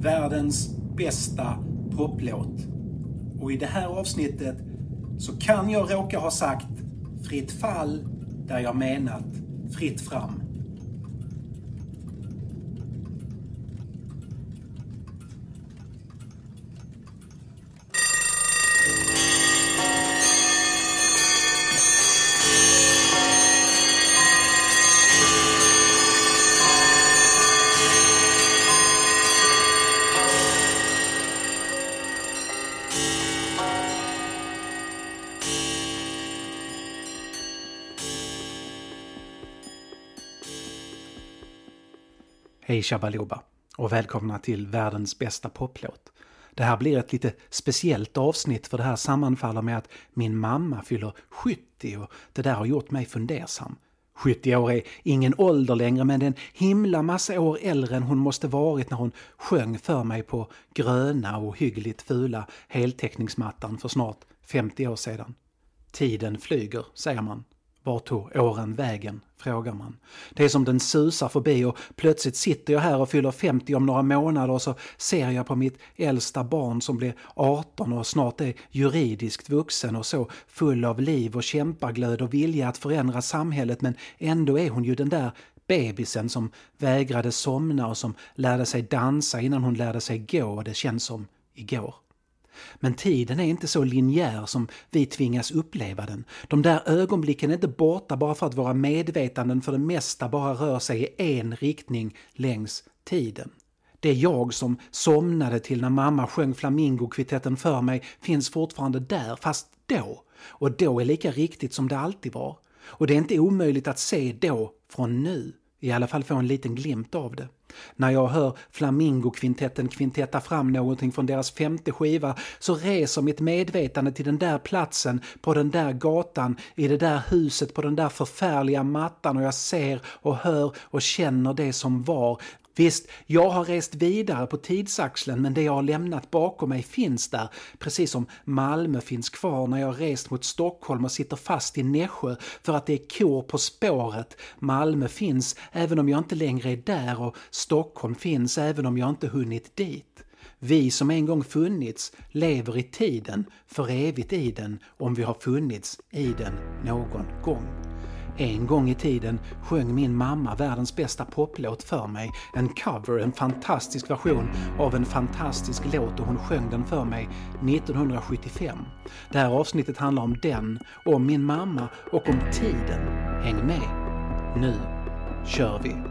världens bästa poplåt. Och i det här avsnittet så kan jag råka ha sagt fritt fall där jag menat fritt fram. Hej Shabaloba och välkomna till världens bästa poplåt. Det här blir ett lite speciellt avsnitt för det här sammanfaller med att min mamma fyller 70 och det där har gjort mig fundersam. 70 år är ingen ålder längre men det är en himla massa år äldre än hon måste varit när hon sjöng för mig på gröna och hyggligt fula heltäckningsmattan för snart 50 år sedan. Tiden flyger, säger man. Vart tog åren vägen? frågar man. Det är som den susar förbi och plötsligt sitter jag här och fyller 50 om några månader och så ser jag på mitt äldsta barn som blir 18 och snart är juridiskt vuxen och så full av liv och kämpaglöd och vilja att förändra samhället men ändå är hon ju den där bebisen som vägrade somna och som lärde sig dansa innan hon lärde sig gå och det känns som igår. Men tiden är inte så linjär som vi tvingas uppleva den. De där ögonblicken är inte borta bara för att våra medvetanden för det mesta bara rör sig i en riktning längs tiden. Det jag som somnade till när mamma sjöng flamingokvintetten för mig finns fortfarande där, fast då. Och då är lika riktigt som det alltid var. Och det är inte omöjligt att se då från nu. I alla fall få en liten glimt av det. När jag hör Flamingokvintetten kvintetta fram någonting från deras femte skiva så reser mitt medvetande till den där platsen, på den där gatan, i det där huset, på den där förfärliga mattan och jag ser och hör och känner det som var. Visst, jag har rest vidare på tidsaxeln men det jag har lämnat bakom mig finns där, precis som Malmö finns kvar när jag rest mot Stockholm och sitter fast i Nässjö för att det är kor på spåret. Malmö finns även om jag inte längre är där och Stockholm finns även om jag inte hunnit dit. Vi som en gång funnits lever i tiden, för evigt i den, om vi har funnits i den någon gång. En gång i tiden sjöng min mamma världens bästa poplåt för mig. En cover, en fantastisk version av en fantastisk låt och hon sjöng den för mig 1975. Det här avsnittet handlar om den, om min mamma och om tiden. Häng med! Nu kör vi!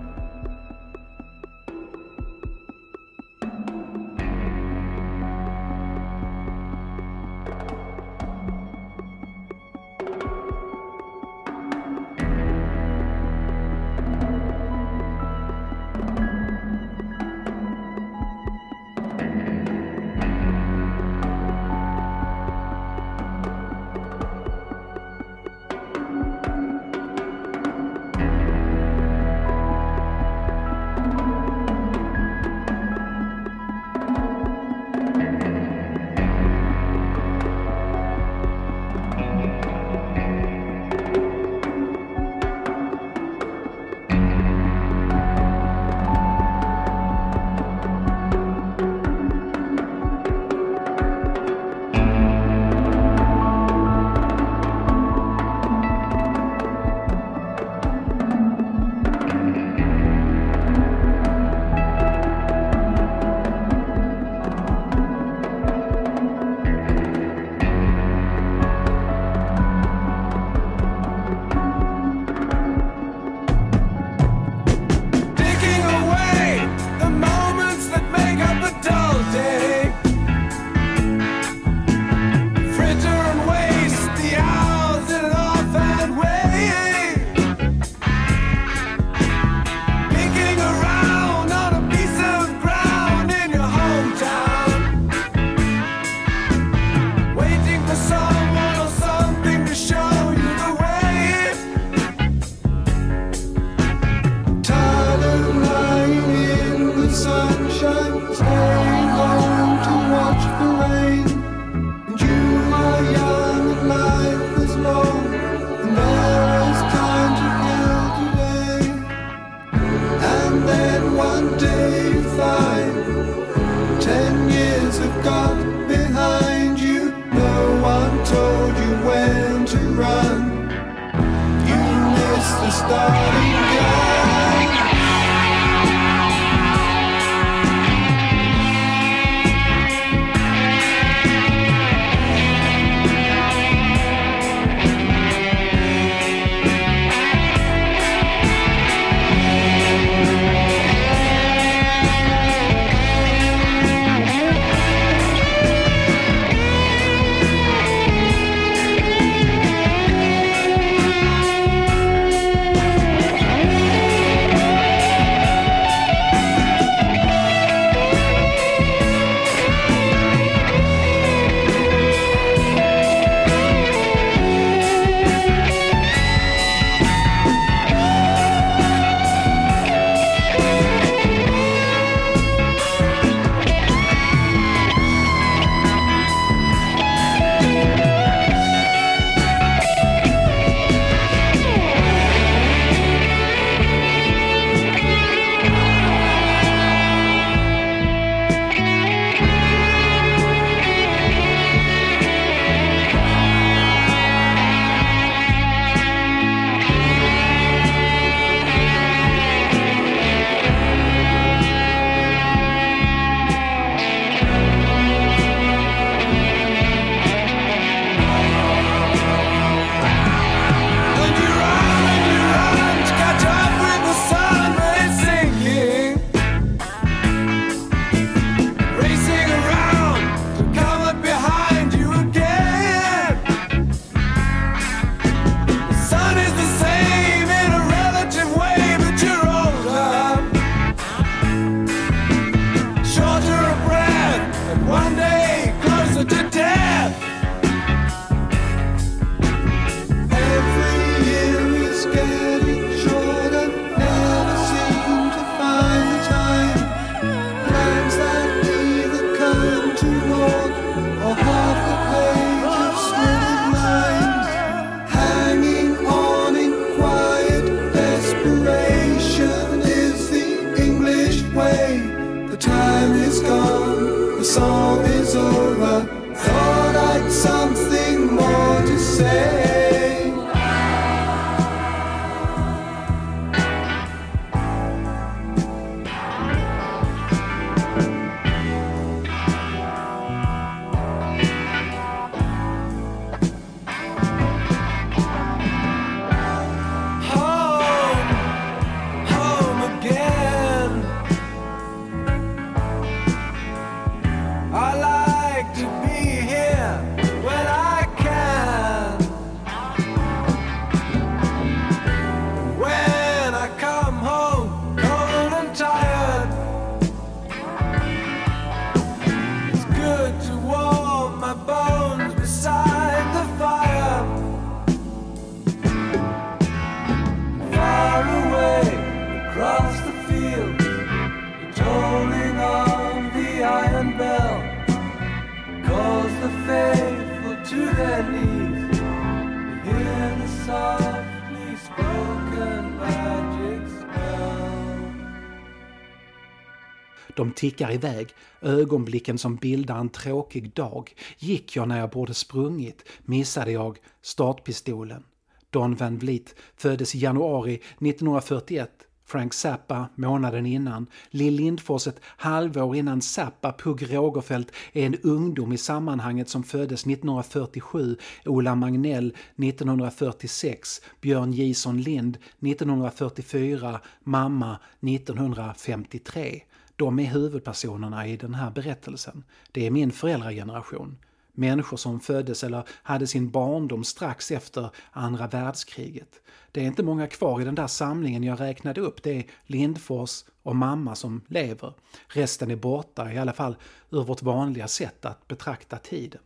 De tickar iväg, ögonblicken som bildar en tråkig dag. Gick jag när jag borde sprungit? Missade jag startpistolen? Don Van Vliet föddes i januari 1941 Frank Zappa månaden innan. Lill Lindfors ett halvår innan Zappa. Pugh Rogefeldt är en ungdom i sammanhanget som föddes 1947. Ola Magnell 1946. Björn Jison Lind 1944. Mamma 1953. De är huvudpersonerna i den här berättelsen. Det är min föräldrageneration. Människor som föddes eller hade sin barndom strax efter andra världskriget. Det är inte många kvar i den där samlingen jag räknade upp. Det är Lindfors och mamma som lever. Resten är borta, i alla fall ur vårt vanliga sätt att betrakta tiden.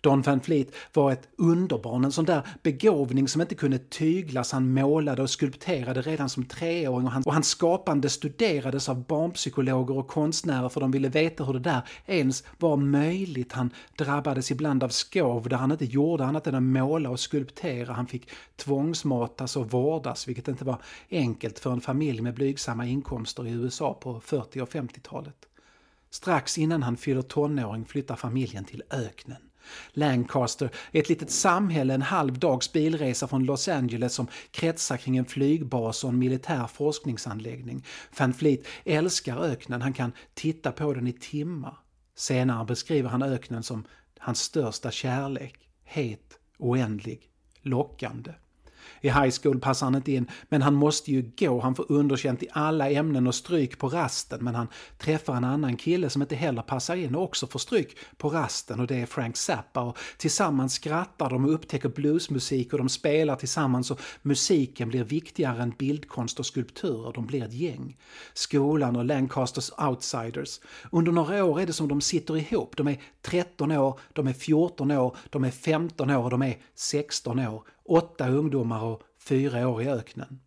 Don Van Fleet var ett underbarn, en sån där begåvning som inte kunde tyglas. Han målade och skulpterade redan som treåring och, han, och hans skapande studerades av barnpsykologer och konstnärer för de ville veta hur det där ens var möjligt. Han drabbades ibland av skov där han inte gjorde annat än att måla och skulptera. Han fick tvångsmatas och vårdas, vilket inte var enkelt för en familj med blygsamma inkomster i USA på 40 och 50-talet. Strax innan han fyller tonåring flyttar familjen till öknen. Lancaster är ett litet samhälle en halv dags bilresa från Los Angeles som kretsar kring en flygbas och en militär forskningsanläggning. Van Fleet älskar öknen, han kan titta på den i timmar. Senare beskriver han öknen som hans största kärlek. Het, oändlig, lockande. I high school passar han inte in, men han måste ju gå. Han får underkänt i alla ämnen och stryk på rasten. Men han träffar en annan kille som inte heller passar in och också får stryk på rasten och det är Frank Zappa. Och tillsammans skrattar de och upptäcker bluesmusik och de spelar tillsammans och musiken blir viktigare än bildkonst och skulpturer. De blir ett gäng. Skolan och Lancasters outsiders. Under några år är det som de sitter ihop. De är 13 år, de är 14 år, de är 15 år och de är 16 år åtta ungdomar och fyra år i öknen.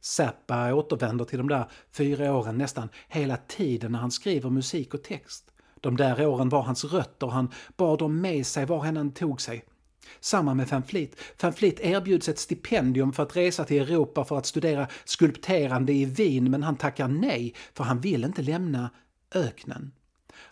Zappa återvänder till de där fyra åren nästan hela tiden när han skriver musik och text. De där åren var hans rötter han bar dem med sig var han än tog sig. Samma med Van Fleet. Van Fleet erbjuds ett stipendium för att resa till Europa för att studera skulpterande i Wien men han tackar nej för han vill inte lämna öknen.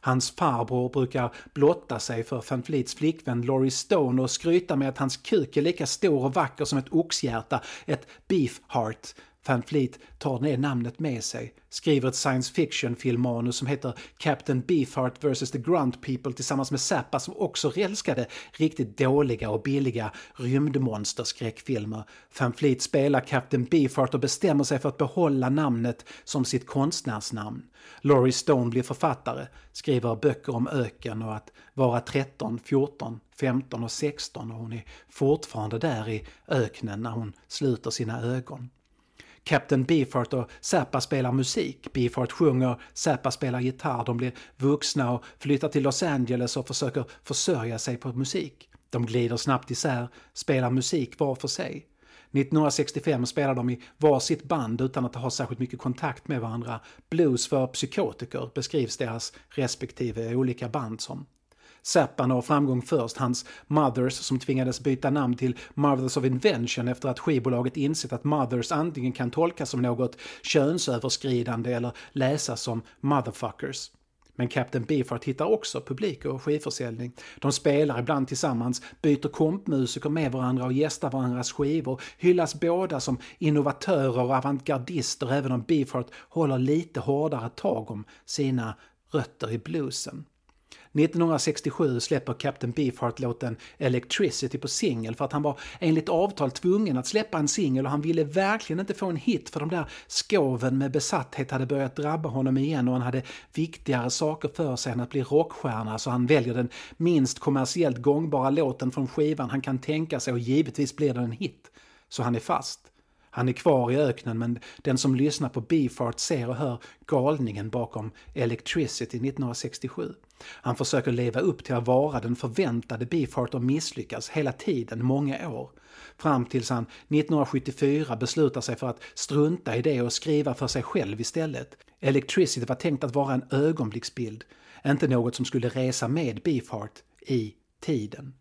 Hans farbror brukar blotta sig för Van Fleets flickvän Laurie Stone och skryta med att hans kuk är lika stor och vacker som ett oxhjärta, ett beef heart. Van Fleet tar det namnet med sig, skriver ett science fiction-filmmanus som heter Captain Beefheart vs. The Grunt People tillsammans med Zappa som också älskade riktigt dåliga och billiga rymdmonsterskräckfilmer. Van Fleet spelar Captain Beefheart och bestämmer sig för att behålla namnet som sitt konstnärsnamn. Laurie Stone blir författare, skriver böcker om öken och att vara 13, 14, 15 och 16 och hon är fortfarande där i öknen när hon sluter sina ögon. Captain Beefheart och Zappa spelar musik. Beefheart sjunger, Zappa spelar gitarr. De blir vuxna och flyttar till Los Angeles och försöker försörja sig på musik. De glider snabbt isär, spelar musik var för sig. 1965 spelar de i varsitt band utan att ha särskilt mycket kontakt med varandra. Blues för psykotiker beskrivs deras respektive olika band som. Zappa når framgång först, hans Mothers som tvingades byta namn till Mothers of Invention efter att skivbolaget insett att Mothers antingen kan tolkas som något könsöverskridande eller läsas som Motherfuckers. Men Captain Beefheart hittar också publik och skivförsäljning. De spelar ibland tillsammans, byter kompmusiker med varandra och gästar varandras skivor, hyllas båda som innovatörer och avantgardister även om Beefheart håller lite hårdare tag om sina rötter i bluesen. 1967 släpper Captain Beefheart låten Electricity på singel för att han var enligt avtal tvungen att släppa en singel och han ville verkligen inte få en hit för de där skoven med besatthet hade börjat drabba honom igen och han hade viktigare saker för sig än att bli rockstjärna så han väljer den minst kommersiellt gångbara låten från skivan han kan tänka sig och givetvis blir den en hit. Så han är fast. Han är kvar i öknen men den som lyssnar på Beefheart ser och hör galningen bakom Electricity 1967. Han försöker leva upp till att vara den förväntade Beefheart och misslyckas hela tiden, många år. Fram tills han 1974 beslutar sig för att strunta i det och skriva för sig själv istället. Electricity var tänkt att vara en ögonblicksbild, inte något som skulle resa med Beefheart i tiden.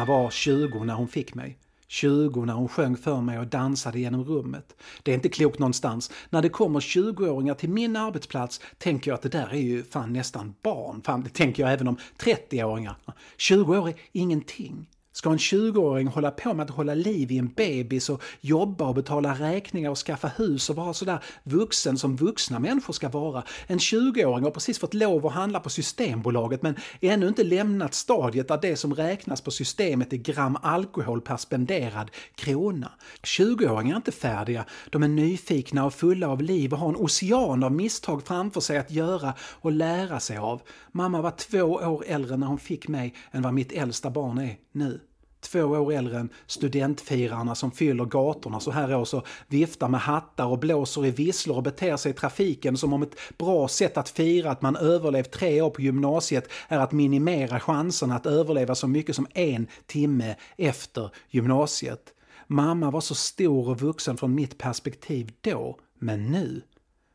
Mamma var 20 när hon fick mig. 20 när hon sjöng för mig och dansade genom rummet. Det är inte klokt någonstans. När det kommer 20-åringar till min arbetsplats tänker jag att det där är ju fan nästan barn. Fan, det tänker jag även om 30-åringar. 20 år är ingenting. Ska en 20-åring hålla på med att hålla liv i en bebis och jobba och betala räkningar och skaffa hus och vara sådär vuxen som vuxna människor ska vara? En 20-åring har precis fått lov att handla på Systembolaget men ännu inte lämnat stadiet där det som räknas på systemet är gram alkohol per spenderad krona. 20-åringar är inte färdiga, de är nyfikna och fulla av liv och har en ocean av misstag framför sig att göra och lära sig av. Mamma var två år äldre när hon fick mig än vad mitt äldsta barn är nu två år äldre än studentfirarna som fyller gatorna så här års och viftar med hattar och blåser i visslor och beter sig i trafiken som om ett bra sätt att fira att man överlevt tre år på gymnasiet är att minimera chanserna att överleva så mycket som en timme efter gymnasiet. Mamma var så stor och vuxen från mitt perspektiv då, men nu?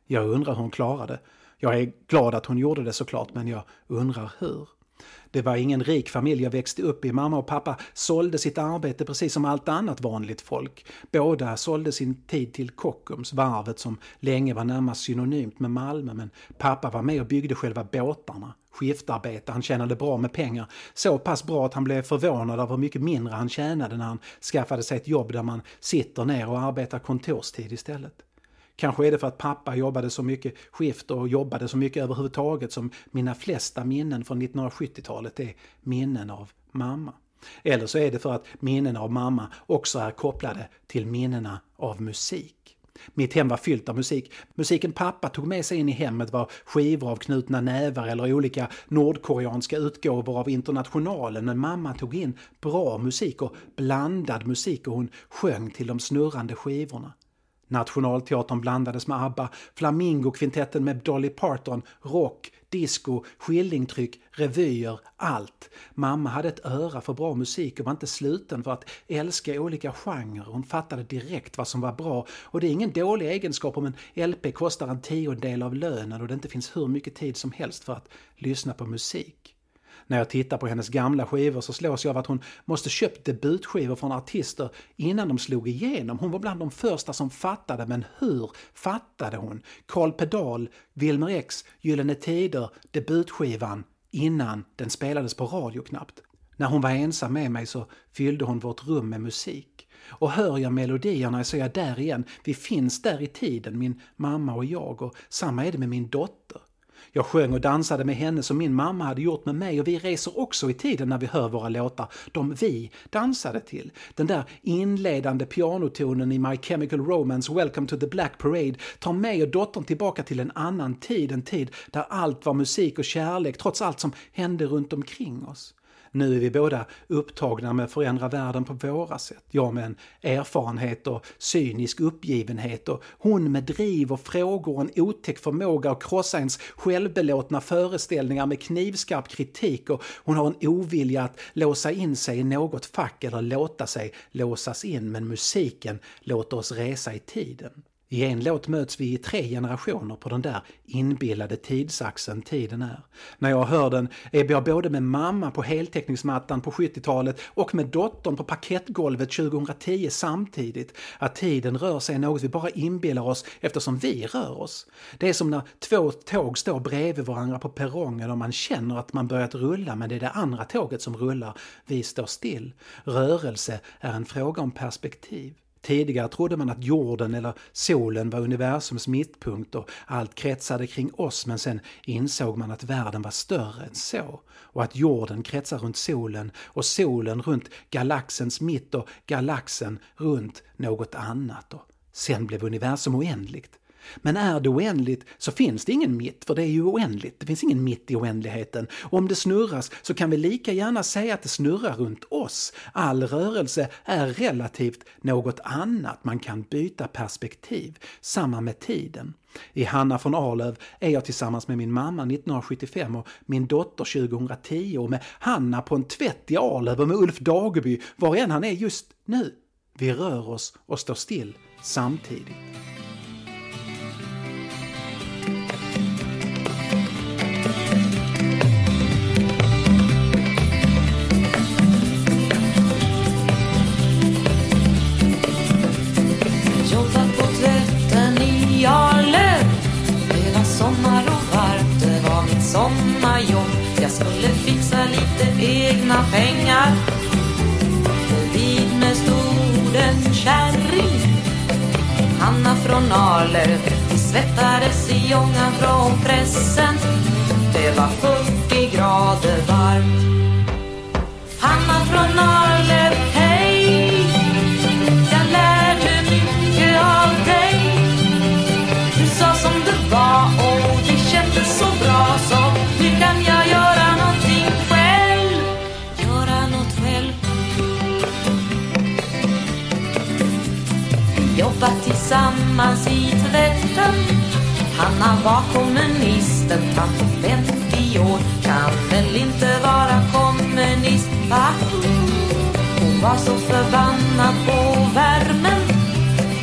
Jag undrar hur hon klarade. Jag är glad att hon gjorde det såklart, men jag undrar hur. Det var ingen rik familj jag växte upp i. Mamma och pappa sålde sitt arbete precis som allt annat vanligt folk. Båda sålde sin tid till Kockums, varvet som länge var närmast synonymt med Malmö, men pappa var med och byggde själva båtarna. Skiftarbete, han tjänade bra med pengar. Så pass bra att han blev förvånad över hur mycket mindre han tjänade när han skaffade sig ett jobb där man sitter ner och arbetar kontorstid istället. Kanske är det för att pappa jobbade så mycket skift och jobbade så mycket överhuvudtaget som mina flesta minnen från 1970-talet är minnen av mamma. Eller så är det för att minnena av mamma också är kopplade till minnena av musik. Mitt hem var fyllt av musik. Musiken pappa tog med sig in i hemmet var skivor av knutna nävar eller olika nordkoreanska utgåvor av Internationalen. Men mamma tog in bra musik och blandad musik och hon sjöng till de snurrande skivorna. Nationalteatern blandades med ABBA, Flamingokvintetten med Dolly Parton, rock, disco, skillingtryck, revyer, allt. Mamma hade ett öra för bra musik och var inte sluten för att älska olika genrer. Hon fattade direkt vad som var bra och det är ingen dålig egenskap om en LP kostar en tiondel av lönen och det inte finns hur mycket tid som helst för att lyssna på musik. När jag tittar på hennes gamla skivor så slås jag av att hon måste köpt debutskivor från artister innan de slog igenom. Hon var bland de första som fattade, men hur fattade hon? Carl Pedal, Wilmer X, Gyllene Tider, debutskivan innan den spelades på radio knappt. När hon var ensam med mig så fyllde hon vårt rum med musik. Och hör jag melodierna så är jag där igen. Vi finns där i tiden, min mamma och jag. Och samma är det med min dotter. Jag sjöng och dansade med henne som min mamma hade gjort med mig och vi reser också i tiden när vi hör våra låtar, de vi dansade till. Den där inledande pianotonen i My Chemical Romance, Welcome to the Black Parade, tar mig och dottern tillbaka till en annan tid, en tid där allt var musik och kärlek trots allt som hände runt omkring oss. Nu är vi båda upptagna med att förändra världen på våra sätt. Jag med en erfarenhet och cynisk uppgivenhet och hon med driv och frågor och en otäck förmåga att krossa ens självbelåtna föreställningar med knivskarp kritik och hon har en ovilja att låsa in sig i något fack eller låta sig låsas in men musiken låter oss resa i tiden. I en låt möts vi i tre generationer på den där inbillade tidsaxeln tiden är. När jag hör den är jag både med mamma på heltäckningsmattan på 70-talet och med dottern på parkettgolvet 2010 samtidigt. Att tiden rör sig är något vi bara inbillar oss eftersom vi rör oss. Det är som när två tåg står bredvid varandra på perrongen och man känner att man börjat rulla men det är det andra tåget som rullar. Vi står still. Rörelse är en fråga om perspektiv. Tidigare trodde man att jorden eller solen var universums mittpunkt och allt kretsade kring oss men sen insåg man att världen var större än så och att jorden kretsar runt solen och solen runt galaxens mitt och galaxen runt något annat. Och sen blev universum oändligt. Men är det oändligt så finns det ingen mitt, för det är ju oändligt. Det finns ingen mitt i oändligheten. Och om det snurras så kan vi lika gärna säga att det snurrar runt oss. All rörelse är relativt något annat. Man kan byta perspektiv. Samma med tiden. I Hanna från Arlöv är jag tillsammans med min mamma 1975 och min dotter 2010 och med Hanna på en tvätt i Arlöv och med Ulf Dageby, var än han är just nu. Vi rör oss och står still samtidigt. Skulle fixa lite egna pengar. Vid med stolen kärring. Hanna från Arlöv Vi svettades i ångan från pressen. Det var 40 grader varmt. Hanna från Arlöv, var kommunisten, fram på 50 år. Kan väl inte vara kommunist, va? Hon var så förbannad på värmen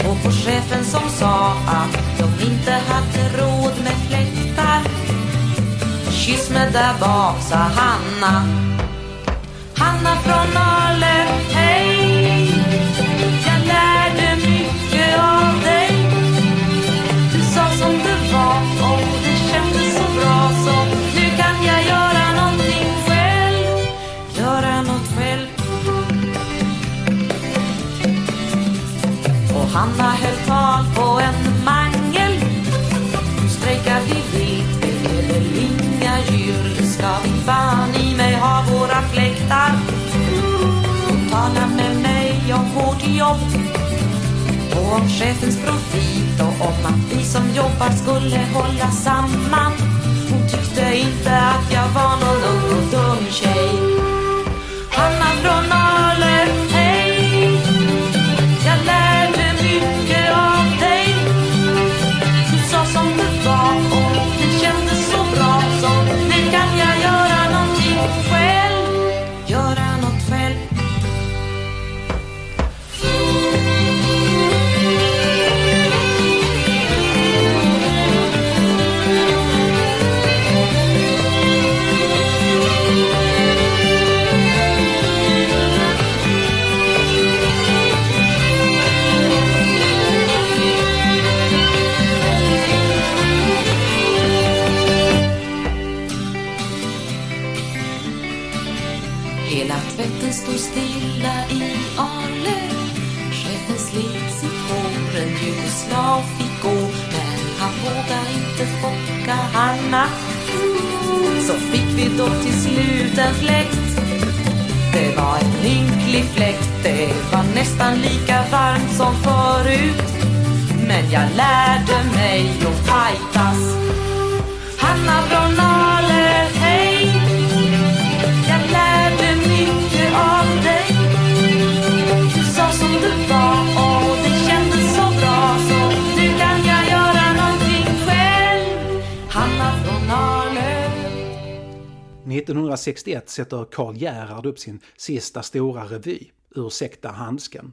och på chefen som sa att de inte hade råd med fläktar. Kyss mig där bak, sa Hanna. Hanna från Arlöv. Och Hanna höll tal på en mangel. Nu strejkar vi vilt, det är väl inga djur. Ska vi fan i mig ha våra fläktar. Hon tala med mig om vårt jobb och om chefens profit och om att vi som jobbar skulle hålla samman. Hemma. Så fick vi då till slut en fläkt. Det var en ynklig fläkt, det var nästan lika varmt som förut. Men jag lärde mig att fightas 1961 sätter Karl Gerhard upp sin sista stora revy, Ursäkta handsken.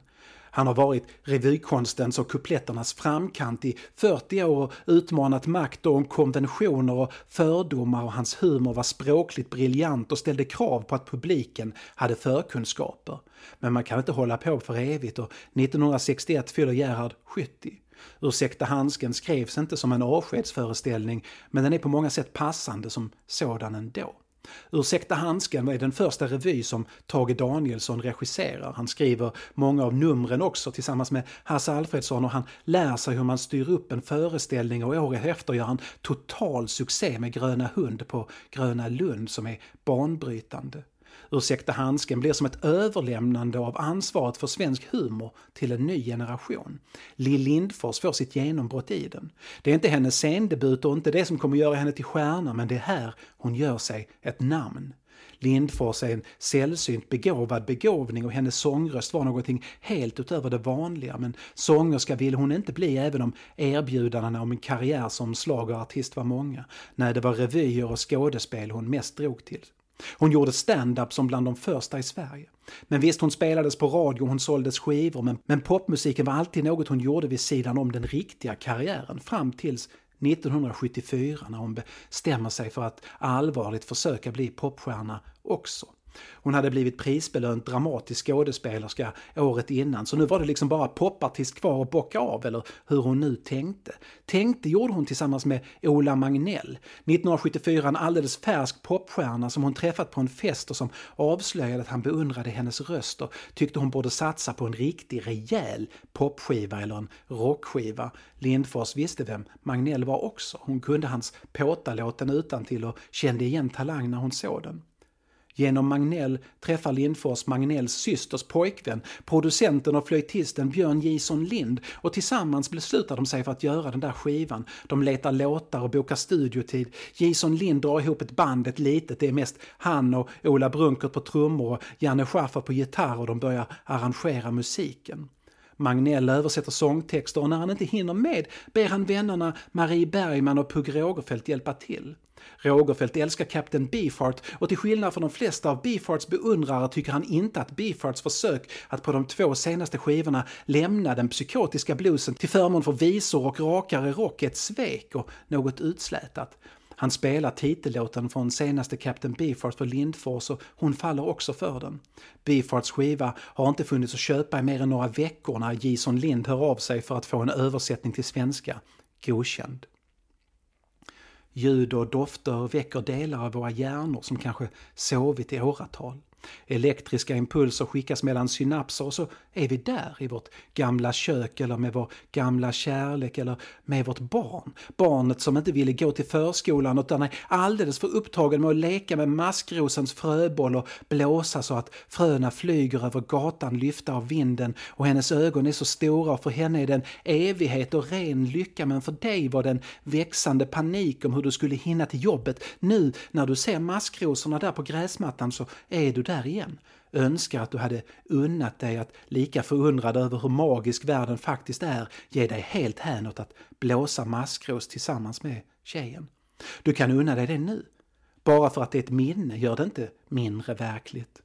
Han har varit revykonstens och kupletternas framkant i 40 år och utmanat makt och konventioner och fördomar och hans humor var språkligt briljant och ställde krav på att publiken hade förkunskaper. Men man kan inte hålla på för evigt och 1961 fyller Gerhard 70. Ursäkta handsken skrevs inte som en avskedsföreställning men den är på många sätt passande som sådan ändå. Ursäkta handsken är den första revy som Tage Danielsson regisserar. Han skriver många av numren också tillsammans med Hasse Alfredsson och han lär sig hur man styr upp en föreställning och året efter gör han total succé med Gröna Hund på Gröna Lund som är banbrytande. Ursäkta handsken blir som ett överlämnande av ansvaret för svensk humor till en ny generation. Lill Lindfors får sitt genombrott i den. Det är inte hennes scendebut och inte det som kommer göra henne till stjärna men det är här hon gör sig ett namn. Lindfors är en sällsynt begåvad begåvning och hennes sångröst var någonting helt utöver det vanliga men sångerska ville hon inte bli även om erbjudandena om en karriär som schlagerartist var många. Nej, det var revyer och skådespel hon mest drog till. Hon gjorde stand-up som bland de första i Sverige. Men visst, hon spelades på radio, hon såldes skivor, men, men popmusiken var alltid något hon gjorde vid sidan om den riktiga karriären fram tills 1974 när hon bestämmer sig för att allvarligt försöka bli popstjärna också. Hon hade blivit prisbelönt dramatisk skådespelerska året innan så nu var det liksom bara popartist kvar att bocka av eller hur hon nu tänkte. Tänkte gjorde hon tillsammans med Ola Magnell. 1974 en alldeles färsk popstjärna som hon träffat på en fest och som avslöjade att han beundrade hennes röst och tyckte hon borde satsa på en riktig rejäl popskiva eller en rockskiva. Lindfors visste vem Magnell var också. Hon kunde hans påtalåten utan till och kände igen talang när hon såg den. Genom Magnell träffar Lindfors Magnells systers pojkvän, producenten och flöjtisten Björn Jison Lind och tillsammans beslutar de sig för att göra den där skivan. De letar låtar och bokar studiotid. Jison Lind drar ihop ett band, ett litet, det är mest han och Ola Brunkert på trummor och Janne Schaffer på gitarr och de börjar arrangera musiken. Magnell översätter sångtexter och när han inte hinner med ber han vännerna Marie Bergman och Pugh Rogefeldt hjälpa till. Rogefeldt älskar Captain Beefheart och till skillnad från de flesta av Beefhearts beundrare tycker han inte att Beefhearts försök att på de två senaste skivorna lämna den psykotiska bluesen till förmån för visor och rakare rock är ett svek och något utslätat. Han spelar titellåten från senaste Captain Beefheart för Lindfors och hon faller också för den. Beefhearts skiva har inte funnits att köpa i mer än några veckor när Jason Lind hör av sig för att få en översättning till svenska. Godkänd. Ljud och dofter väcker delar av våra hjärnor som kanske sovit i åratal. Elektriska impulser skickas mellan synapser och så är vi där i vårt gamla kök eller med vår gamla kärlek eller med vårt barn. Barnet som inte ville gå till förskolan utan är alldeles för upptagen med att leka med maskrosens fröboll och blåsa så att fröna flyger över gatan lyfta av vinden och hennes ögon är så stora och för henne är det en evighet och ren lycka men för dig var det en växande panik om hur du skulle hinna till jobbet. Nu när du ser maskrosorna där på gräsmattan så är du där igen. Önskar att du hade unnat dig att lika förundrad över hur magisk världen faktiskt är ge dig helt hän åt att blåsa maskros tillsammans med tjejen. Du kan unna dig det nu. Bara för att det är ett minne gör det inte mindre verkligt.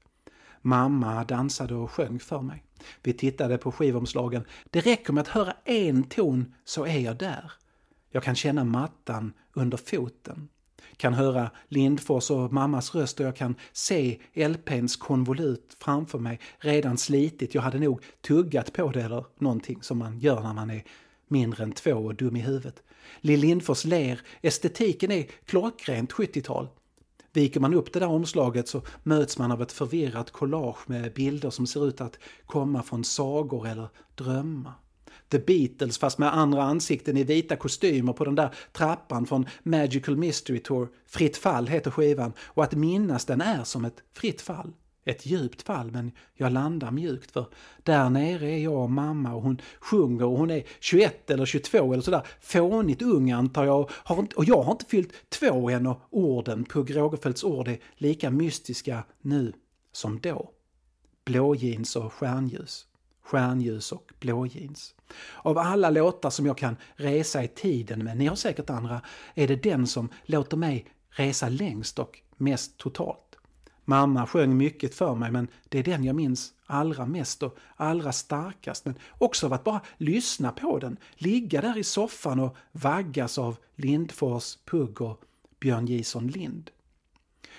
Mamma dansade och sjöng för mig. Vi tittade på skivomslagen. Det räcker med att höra en ton så är jag där. Jag kan känna mattan under foten kan höra Lindfors och mammas röst och jag kan se LPns konvolut framför mig, redan slitit. Jag hade nog tuggat på det eller någonting som man gör när man är mindre än två och dum i huvudet. Lill Lindfors ler, estetiken är klockrent 70-tal. Viker man upp det där omslaget så möts man av ett förvirrat collage med bilder som ser ut att komma från sagor eller drömmar. The Beatles fast med andra ansikten i vita kostymer på den där trappan från Magical Mystery Tour. Fritt fall heter skivan och att minnas den är som ett fritt fall. Ett djupt fall, men jag landar mjukt för där nere är jag och mamma och hon sjunger och hon är 21 eller 22 eller sådär fånigt ung antar jag och jag har inte fyllt två än och orden, Pugh Rogefeldts ord är lika mystiska nu som då. Blåjeans och stjärnljus stjärnljus och blåjeans. Av alla låtar som jag kan resa i tiden med, ni har säkert andra, är det den som låter mig resa längst och mest totalt. Mamma sjöng mycket för mig men det är den jag minns allra mest och allra starkast. Men också av att bara lyssna på den, ligga där i soffan och vaggas av Lindfors, Pugg och Björn Jison Lind.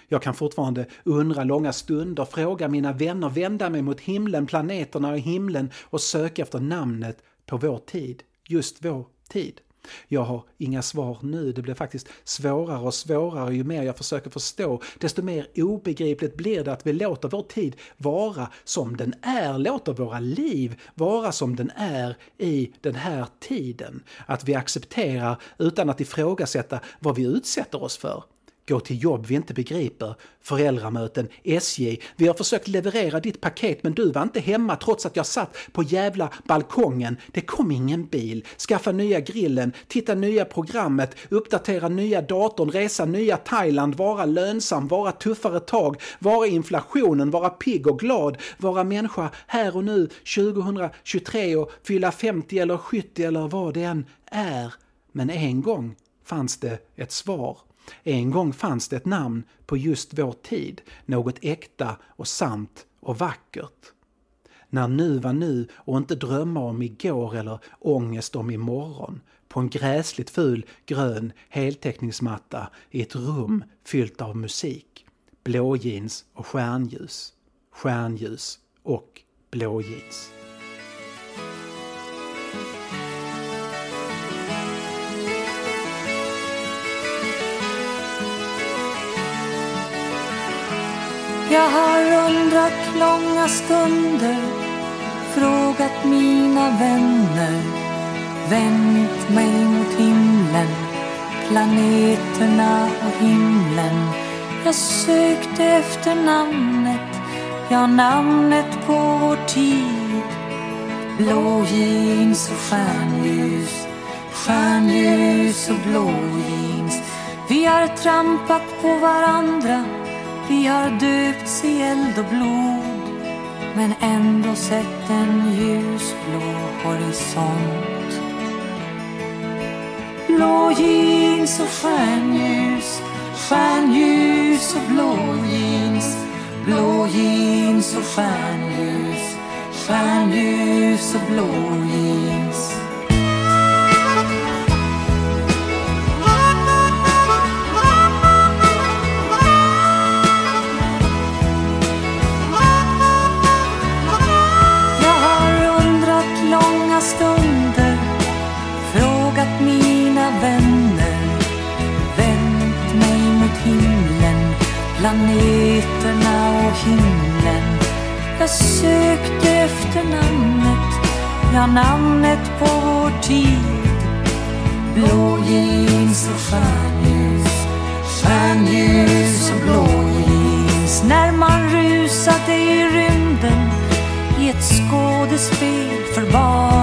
Jag kan fortfarande undra långa stunder, fråga mina vänner, vända mig mot himlen, planeterna och himlen och söka efter namnet på vår tid, just vår tid. Jag har inga svar nu, det blir faktiskt svårare och svårare ju mer jag försöker förstå, desto mer obegripligt blir det att vi låter vår tid vara som den är, låter våra liv vara som den är i den här tiden. Att vi accepterar utan att ifrågasätta vad vi utsätter oss för gå till jobb vi inte begriper, föräldramöten, SJ. Vi har försökt leverera ditt paket men du var inte hemma trots att jag satt på jävla balkongen. Det kom ingen bil. Skaffa nya grillen, titta nya programmet, uppdatera nya datorn, resa nya Thailand, vara lönsam, vara tuffare tag, vara inflationen, vara pigg och glad, vara människa här och nu 2023 och fylla 50 eller 70 eller vad det än är. Men en gång fanns det ett svar. En gång fanns det ett namn på just vår tid, något äkta och sant och vackert. När nu var nu och inte drömma om igår eller ångest om imorgon. På en gräsligt ful grön heltäckningsmatta i ett rum fyllt av musik. Blåjeans och stjärnljus. Stjärnljus och blåjeans. Jag har undrat långa stunder Frågat mina vänner Vänt mig mot himlen Planeterna och himlen. Jag sökte efter namnet Ja, namnet på vår tid. Blå jeans och stjärnljus Stjärnljus och blå jeans. Vi har trampat på varandra vi har döpts i eld och blod men ändå sett en ljusblå horisont. Blå jeans och stjärnljus, stjärnljus och blå jeans. Blå jeans och stjärnljus, stjärnljus och blå jeans. Planeterna och himlen. Jag sökte efter namnet. Ja, namnet på vår tid. Blå jeans och stjärnljus. Stjärnljus och blå jeans. När man rusade i rymden i ett skådespel för barn.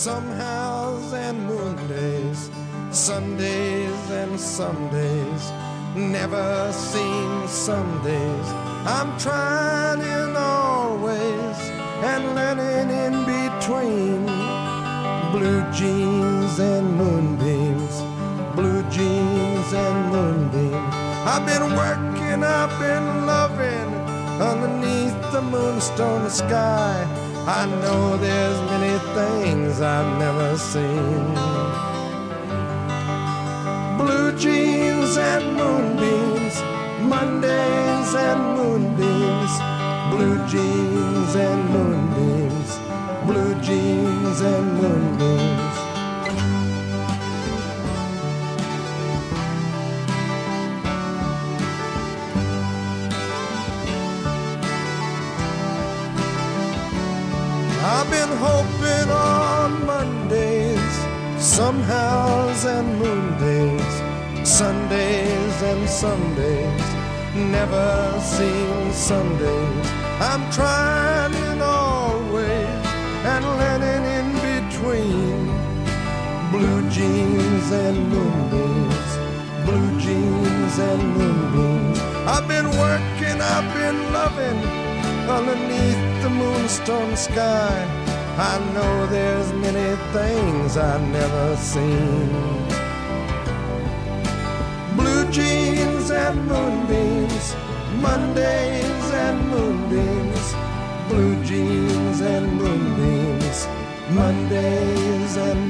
Somehows and moondays, Sundays and Sundays, never seen Sundays. I'm trying in all ways and learning in between. Blue jeans and moonbeams, blue jeans and moonbeams. I've been working, I've been loving underneath the moonstone sky. I know there's many things I've never seen. Blue jeans and moonbeams, Mondays and moonbeams, blue jeans and moonbeams, blue jeans and moonbeams. And moondays, Sundays and Sundays, never seen Sundays. I'm trying in all ways and learning in between. Blue jeans and moonbeams, blue jeans and moonbeams. I've been working, I've been loving underneath the moonstone sky. I know there's many things I've never seen. Blue jeans and moonbeams, Mondays and moonbeams, blue jeans and moonbeams, Mondays and